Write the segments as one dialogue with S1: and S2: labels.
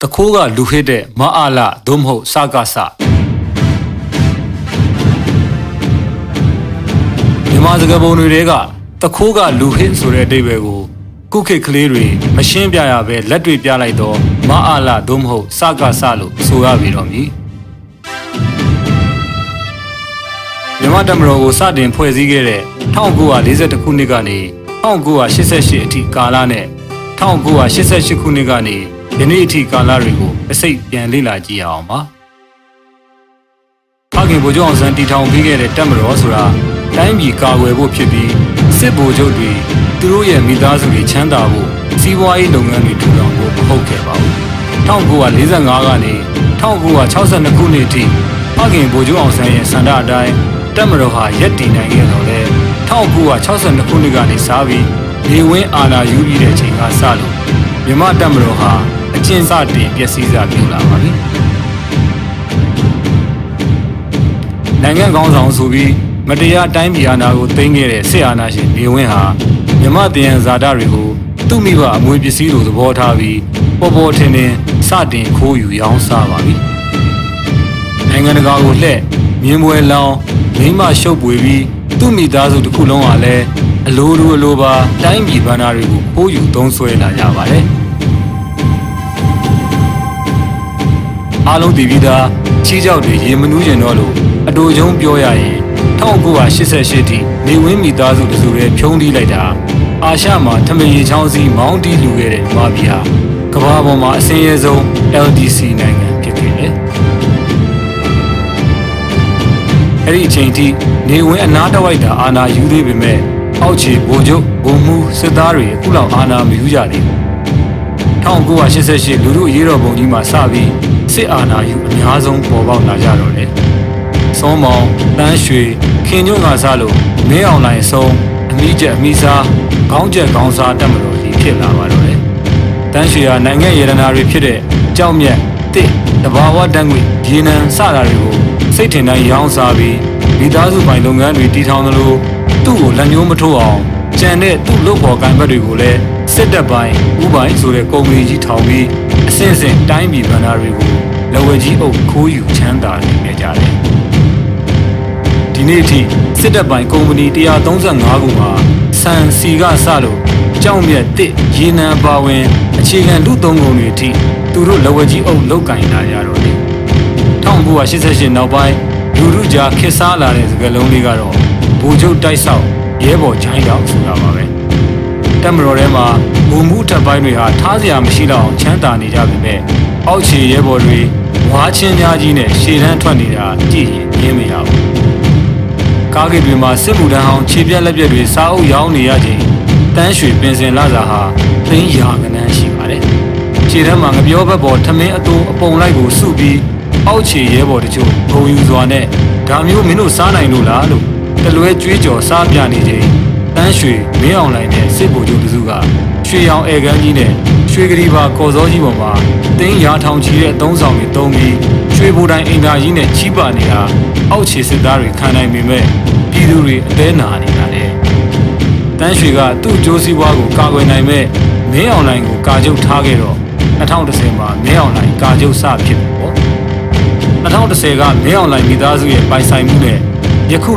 S1: တခိုးကလူဟစ်တဲ့မအားလသို့မဟုတ်စကားစမြန်မာစကားပုံတွေကတခိုးကလူဟစ်ဆိုတဲ့အဓိပ္ပာယ်ကိုကုခိတ်ကလေးတွေမရှင်းပြရပဲလက်တွေပြလိုက်တော့မအားလသို့မဟုတ်စကားစလို့ဆိုရပြီတော့မည်မြန်မာတမတော်ကိုစတင်ဖွဲ့စည်းခဲ့တဲ့1942ခုနှစ်ကနေ 1988အထိကာလနဲ့1988ခုနှစ်ကနေယနေ့အထိကာလတွေကိုအစိတ်ပြန်လေ့လာကြည့်အောင်ပါ။ဖခင်ဗိုလ်ချုပ်အောင်ဆန်းတည်ထောင်ပေးခဲ့တဲ့တပ်မတော်ဆိုတာတိုင်းပြည်ကာကွယ်ဖို့ဖြစ်ပြီးစစ်ဗိုလ်ချုပ်တွေသူတို့ရဲ့မိသားစုတွေချမ်းသာဖို့စီးပွားရေးလုပ်ငန်းတွေထူထောင်ဖို့မဟုတ်ခဲ့ပါဘူး။1945ကနေ1962ခုနှစ်အထိဖခင်ဗိုလ်ချုပ်အောင်ဆန်းရဲ့စန္ဒအတိုင်းတပ်မတော်ဟာရက်တည်နိုင်ခဲ့တော့လေ 1962ခုနှစ်ကနေစပြီးနေဝင်းအာဏာယူပြီးတဲ့အချိန်ကစလို့မြမတပ်မတော်ဟာအကျဉ်းစတင်ပျက်စီးစာပြုလာပါပြီနိုင်ငံကောင်းဆောင်ဆိုပြီးမတရားတိုင်းပြည်အာဏာကိုသိမ်းခဲ့တဲ့စစ်အာဏာရှင်နေဝင်းဟာမြမတယံဇာတာတွေကိုသူ့မိဘအမွေပစ္စည်းလိုသဘောထားပြီးပေါ်ပေါ်ထင်ထင်စတင်ခိုးယူရောင်းစားပါပြီနိုင်ငံတကာကိုလှည့်မြင်းပွဲလောင်း မိမရှုပ်ပွေပြီးသူ့မိသားစုတစ်ခုလုံးဟာလည်းအလိုလိုအလိုပါတိုင်းပြည်ဗန္နာတွေကိုပိုးယူသုံးဆွဲလာကြပါတယ်အားလုံးတည်ပြီးသားချီးကြောက်တွေရေမနူးကျင်တော့လို့အတူချုံပြောရရင်1988ထိနေဝင်းမိသားစုတစုရဲ့ဖြုံးတီးလိုက်တာအာရှမှာထမရေချောင်းစီမောင်းတီးလူခဲ့တဲ့မာပြည်ဟာကမ္ဘာပေါ်မှာအစင်းရဲဆုံး LDC နိုင်ငံ အဲ့ဒီအချိန်ထိနေဝင်းအနားတဝိုက်တာအာဏာယူသေးပေမဲ့အောက်ခြေဗိုလ်ချုပ်ဗိုလ်မှူးစစ်သားတွေအခုလောက်အာဏာမယူကြသေးဘူး1988လူမှုရေးတော်ပုံကြီးမှာစပြီးစစ်အာဏာယူအများဆုံးပေါ်ပေါက်လာကြတော့တယ်။စောမောင်တန်းရွှေခင်ညွန့်ကစားလို့မင်းအောင်လိုင်ဆုံးအမိကျက်အမိစားခေါင်းကျက်ခေါင်းစားတက်မလို့ဒီဖြစ်လာပါတော့တယ်။တန်းရွှေဟာနိုင်ငံရတနာတွေဖြစ်တဲ့ကြောက်မြက်တစ်တဘာဝတန်းငွေရေနံစတာတွေကို စိတ်ထင်တိုင်းရောင်းစားပြီးမိသားစုပိုင်လုပ်ငန်းတွေတည်ထောင်သလိုသူ့ကိုလက်ညှိုးမထိုးအောင်ကြံတဲ့သူ့လုပ်ဖော်ကိုင်ဘက်တွေကိုလည်းစစ်တပ်ပိုင်းဥပိုင်းဆိုတဲ့ကုမ္ပဏီကြီးထောင်ပြီးအဆင့်ဆင့်တိုင်းပြည်ဗန္ဓာတွေကိုလက်ဝဲကြီးအုပ်ခိုးယူချမ်းသာနေကြတယ်။ဒီနေ့အထိစစ်တပ်ပိုင်းကုမ္ပဏီ135ခုမှာစံစီကစလို့ကြောက်မြက်တစ်ရေနံပါဝင် အခြေခံလူသုံးကုန်တွေအထိသူတို့လက်ဝဲကြီးအုပ်လောက်ကင်လာရတော့တယ်။ 1988နောက်ပိုင်းလူလူကြားခစ်စားလာတဲ့စကားလုံးလေးကတော့ဘူချုပ်တိုက်ဆောက်ရဲဘော်ချိုင်းတောင်ဆိုတာပါပဲတက်မတော်ထဲမှာဘူမှုထပ်ပိုင်းတွေဟာထားစရာမရှိတော့အောင်ချမ်းသာနေကြပေမဲ့အောက်ခြေရဲဘော်တွေဝါချင်းများကြီးနဲ့ရှေ့တန်းထွက်နေတာကြည့်ရင်မြင်မရဘူးကားဂိတ်တွေမှာစစ်မှုထမ်းအောင်ခြေပြက်လက်ပြက်တွေစားအုပ်ရောင်းနေရချိန်တန်းရွှေပင်စင်လာစာဟာသိန်းရာကနန်းရှိပါတယ်ခြေထဲမှာငပြောဘက်ပေါ်ထမင်းအတူအပုံလိုက်ကိုစုပြီး အောက်ခြေရဲဘော်တချို့ဂုံယူစွာနဲ့ဒါမျိုးမင်းတို့စားနိုင်လို့လားလို့တလွဲကြွေးကြော်စားပြနေချိန်တန်းရွှေမင်းအောင်လိုင်းနဲ့စစ်ဗိုလ်ချုပ်တစုကရွှေရောင်အဲကန်းကြီးနဲ့ရွှေကလေးပါကော်စောကြီးပေါ်မှာတင်းရာထောင်ချီတဲ့သုံးဆောင်တွေတုံးပြီးရွှေဘူတိုင်းအင်တာကြီးနဲ့ချီးပါနေတာအောက်ခြေစစ်သားတွေခံနိုင်ပေမဲ့ပြည်သူတွေအသေးနာနေတာလေတန်းရွှေကသူ့ကြိုးစည်းပွားကိုကာကွယ်နိုင်မဲ့မင်းအောင်လိုင်းကိုကာချုပ်ထားခဲ့တော့2010မှာမင်းအောင်လိုင်းကာချုပ်စဖြစ်ပြီပေါ့ 2010ကမင်းအောင်လိုင်းမိသားစုရဲ့ပိုင်ဆိုင်မှုနဲ့ယခု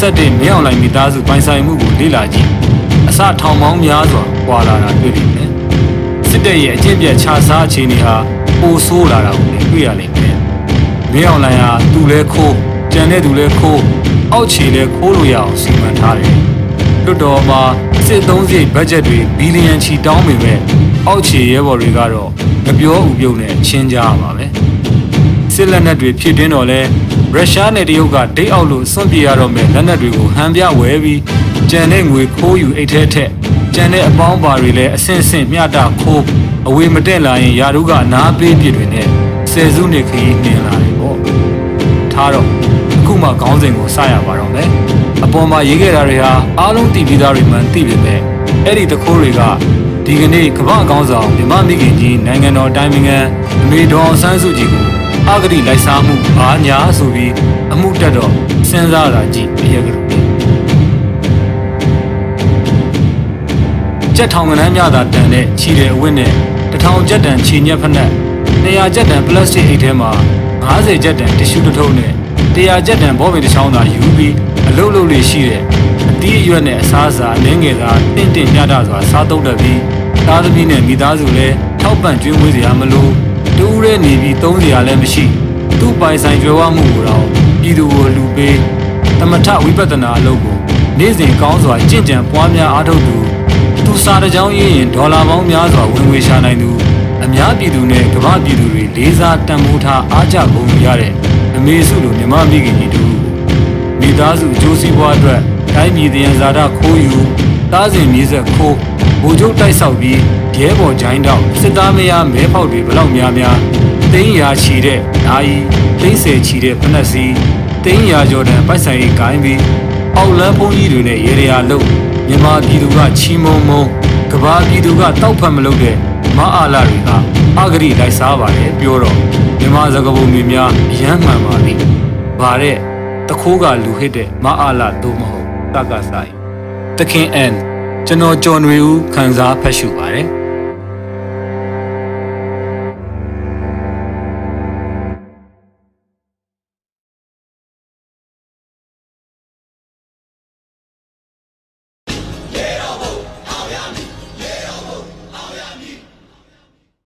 S1: 2021မင်းအောင်လိုင်းမိသားစုပိုင်ဆိုင်မှုကိုလေ့လာကြည့်အစထောင်ပေါင်းများစွာပွာလာတာတွေ့လိမ့်မယ်စစ်တပ်ရဲ့အကျင့်ပြတ်ခြားစားအခြေအနေဟာပိုဆိုးလာတာကိုတွေ့ရလိမ့်မယ်မင်းအောင်လိုင်းဟာသူလဲခိုးကြံတဲ့သူလဲခိုးအောက်ခြေလဲခိုးလို့ရအောင်စီမံထားတယ်လွတ်တော်မှာစစ်သုံးစိတ်ဘတ်ဂျက်တွေဘီလီယံချီတောင်းပေမဲ့အောက်ခြေရဲဘော်တွေကတော့မပြောဥပြုံနဲ့ချင်းကြပါပဲ စစ်လက်နက်တွေဖြစ်တင်းတော့လဲရုရှားနဲ့တရုတ်ကဒိတ်အောက်လို့စွန့်ပြေရတော့မယ်လက်နက်တွေကိုဟန်ပြဝဲပြီးကြံတဲ့ငွေခိုးယူအိတ်ထဲထက်ကြံတဲ့အပေါင်းပါတွေလည်းအဆင့်ဆင့်မျှတခိုးအဝေးမတက်လာရင်ယာတို့ကနားပေးပြစ်တွေနဲ့ဆယ်စုနှစ်ခရီးနှင်လာတယ်ပေါ့ထားတော့အခုမှခေါင်းစဉ်ကိုစရပါတော့မယ်အပေါ်မှာရေးခဲ့တာတွေဟာအားလုံးတည်ပြီးသားတွေမှန်သိပေမဲ့အဲ့ဒီတခိုးတွေကဒီကနေ့ကမ္ဘာကောင်းဆောင်မြမမိခင်ကြီးနိုင်ငံတော်တိုင်းနိုင်ငံအမေတော်ဆန်းစုကြည်ကို အဂတိလိုက်စားမှုဘာညာဆိုပြီးအမှုတက်တော့စဉ်းစားတာကြည့်အရက်ကလေးကြက်ထောင်ကနန်းများသာတန်တဲ့ချီတဲ့အဝတ်နဲ့တစ်ထောင်ကြက်တန်ချီညက်ဖက်နဲ့200ကြက်တန်ပလတ်စတစ်အိတ်ထဲမှာ50ကြက်တန်တ िश ူတစ်ထုပ်နဲ့100ကြက်တန်ဘောပင်တစ်ချောင်းသာယူပြီးအလုတ်လုတ်လေးရှိတဲ့အသီးအရွက်နဲ့အစားအစာအနှင်းငယ်သာတင့်တင့်ညတာစွာစားသုံးတတ်ပြီးသားသမီးနဲ့မိသားစုလည်းထောက်ပံ့ကျွေးမွေးစရာမလို တူးရဲနေပြီးသုံးစရာလည်းမရှိသူ့ပိုင်ဆိုင်ကြွယ်ဝမှုကိုတော့ပြည်သူကိုလူပေးသမထဝိပဿနာအလုပ်ကိုနေ့စဉ်ကောင်းစွာကြင့်ကြံပွားများအားထုတ်သူသူစားတစ်ကြောင်းရင်းရင်ဒေါ်လာပေါင်းများစွာဝင်ငွေရှာနိုင်သူအများပြည်သူနဲ့ကမ္ဘာပြည်သူတွေလေးစားတန်ဖိုးထားအားကြကုန်ရတဲ့အမေစုလိုမြမမိခင်ကြီးတို့မိသားစုအကျိုးစီးပွားအတွက်တိုင်းပြည်တည်ရန်ဇာတာခိုးယူတားစဉ်မြေဆက်ခိုး ဗိုလ်ချုပ်တိုက်ဆောက်ပြီးရဲဘော်ဂျိုင်းတော့စစ်သားမယားမဲဖောက်တွေဘလောက်များများသိန်းရာချီတဲ့ဓာကြီးသိန်းဆယ်ချီတဲ့ဖနက်စီသိန်းရာကျော်တန်ပိုက်ဆိုင်ရေးကိုင်းပြီးအောက်လန်းဖုံးကြီးတွေနဲ့ရေရာလုံမြန်မာပြည်သူကချီမုံမုံကဘာပြည်သူကတောက်ဖက်မလုပ်တဲ့မအားလာတွေကအဂရိလိုက်စားပါတယ်ပြောတော့မြန်မာစကားပုံတွေများအယမ်းမှန်ပါလိမ့်ဗါတဲ့တခိုးကလူဟစ်တဲ့မအားလာသို့မဟုတ်တက္ကဆိုင်တခင်အန် ကျွန်တော်ကျော်ຫນွေဦးခန်းစားဖတ်ရှုပါတယ်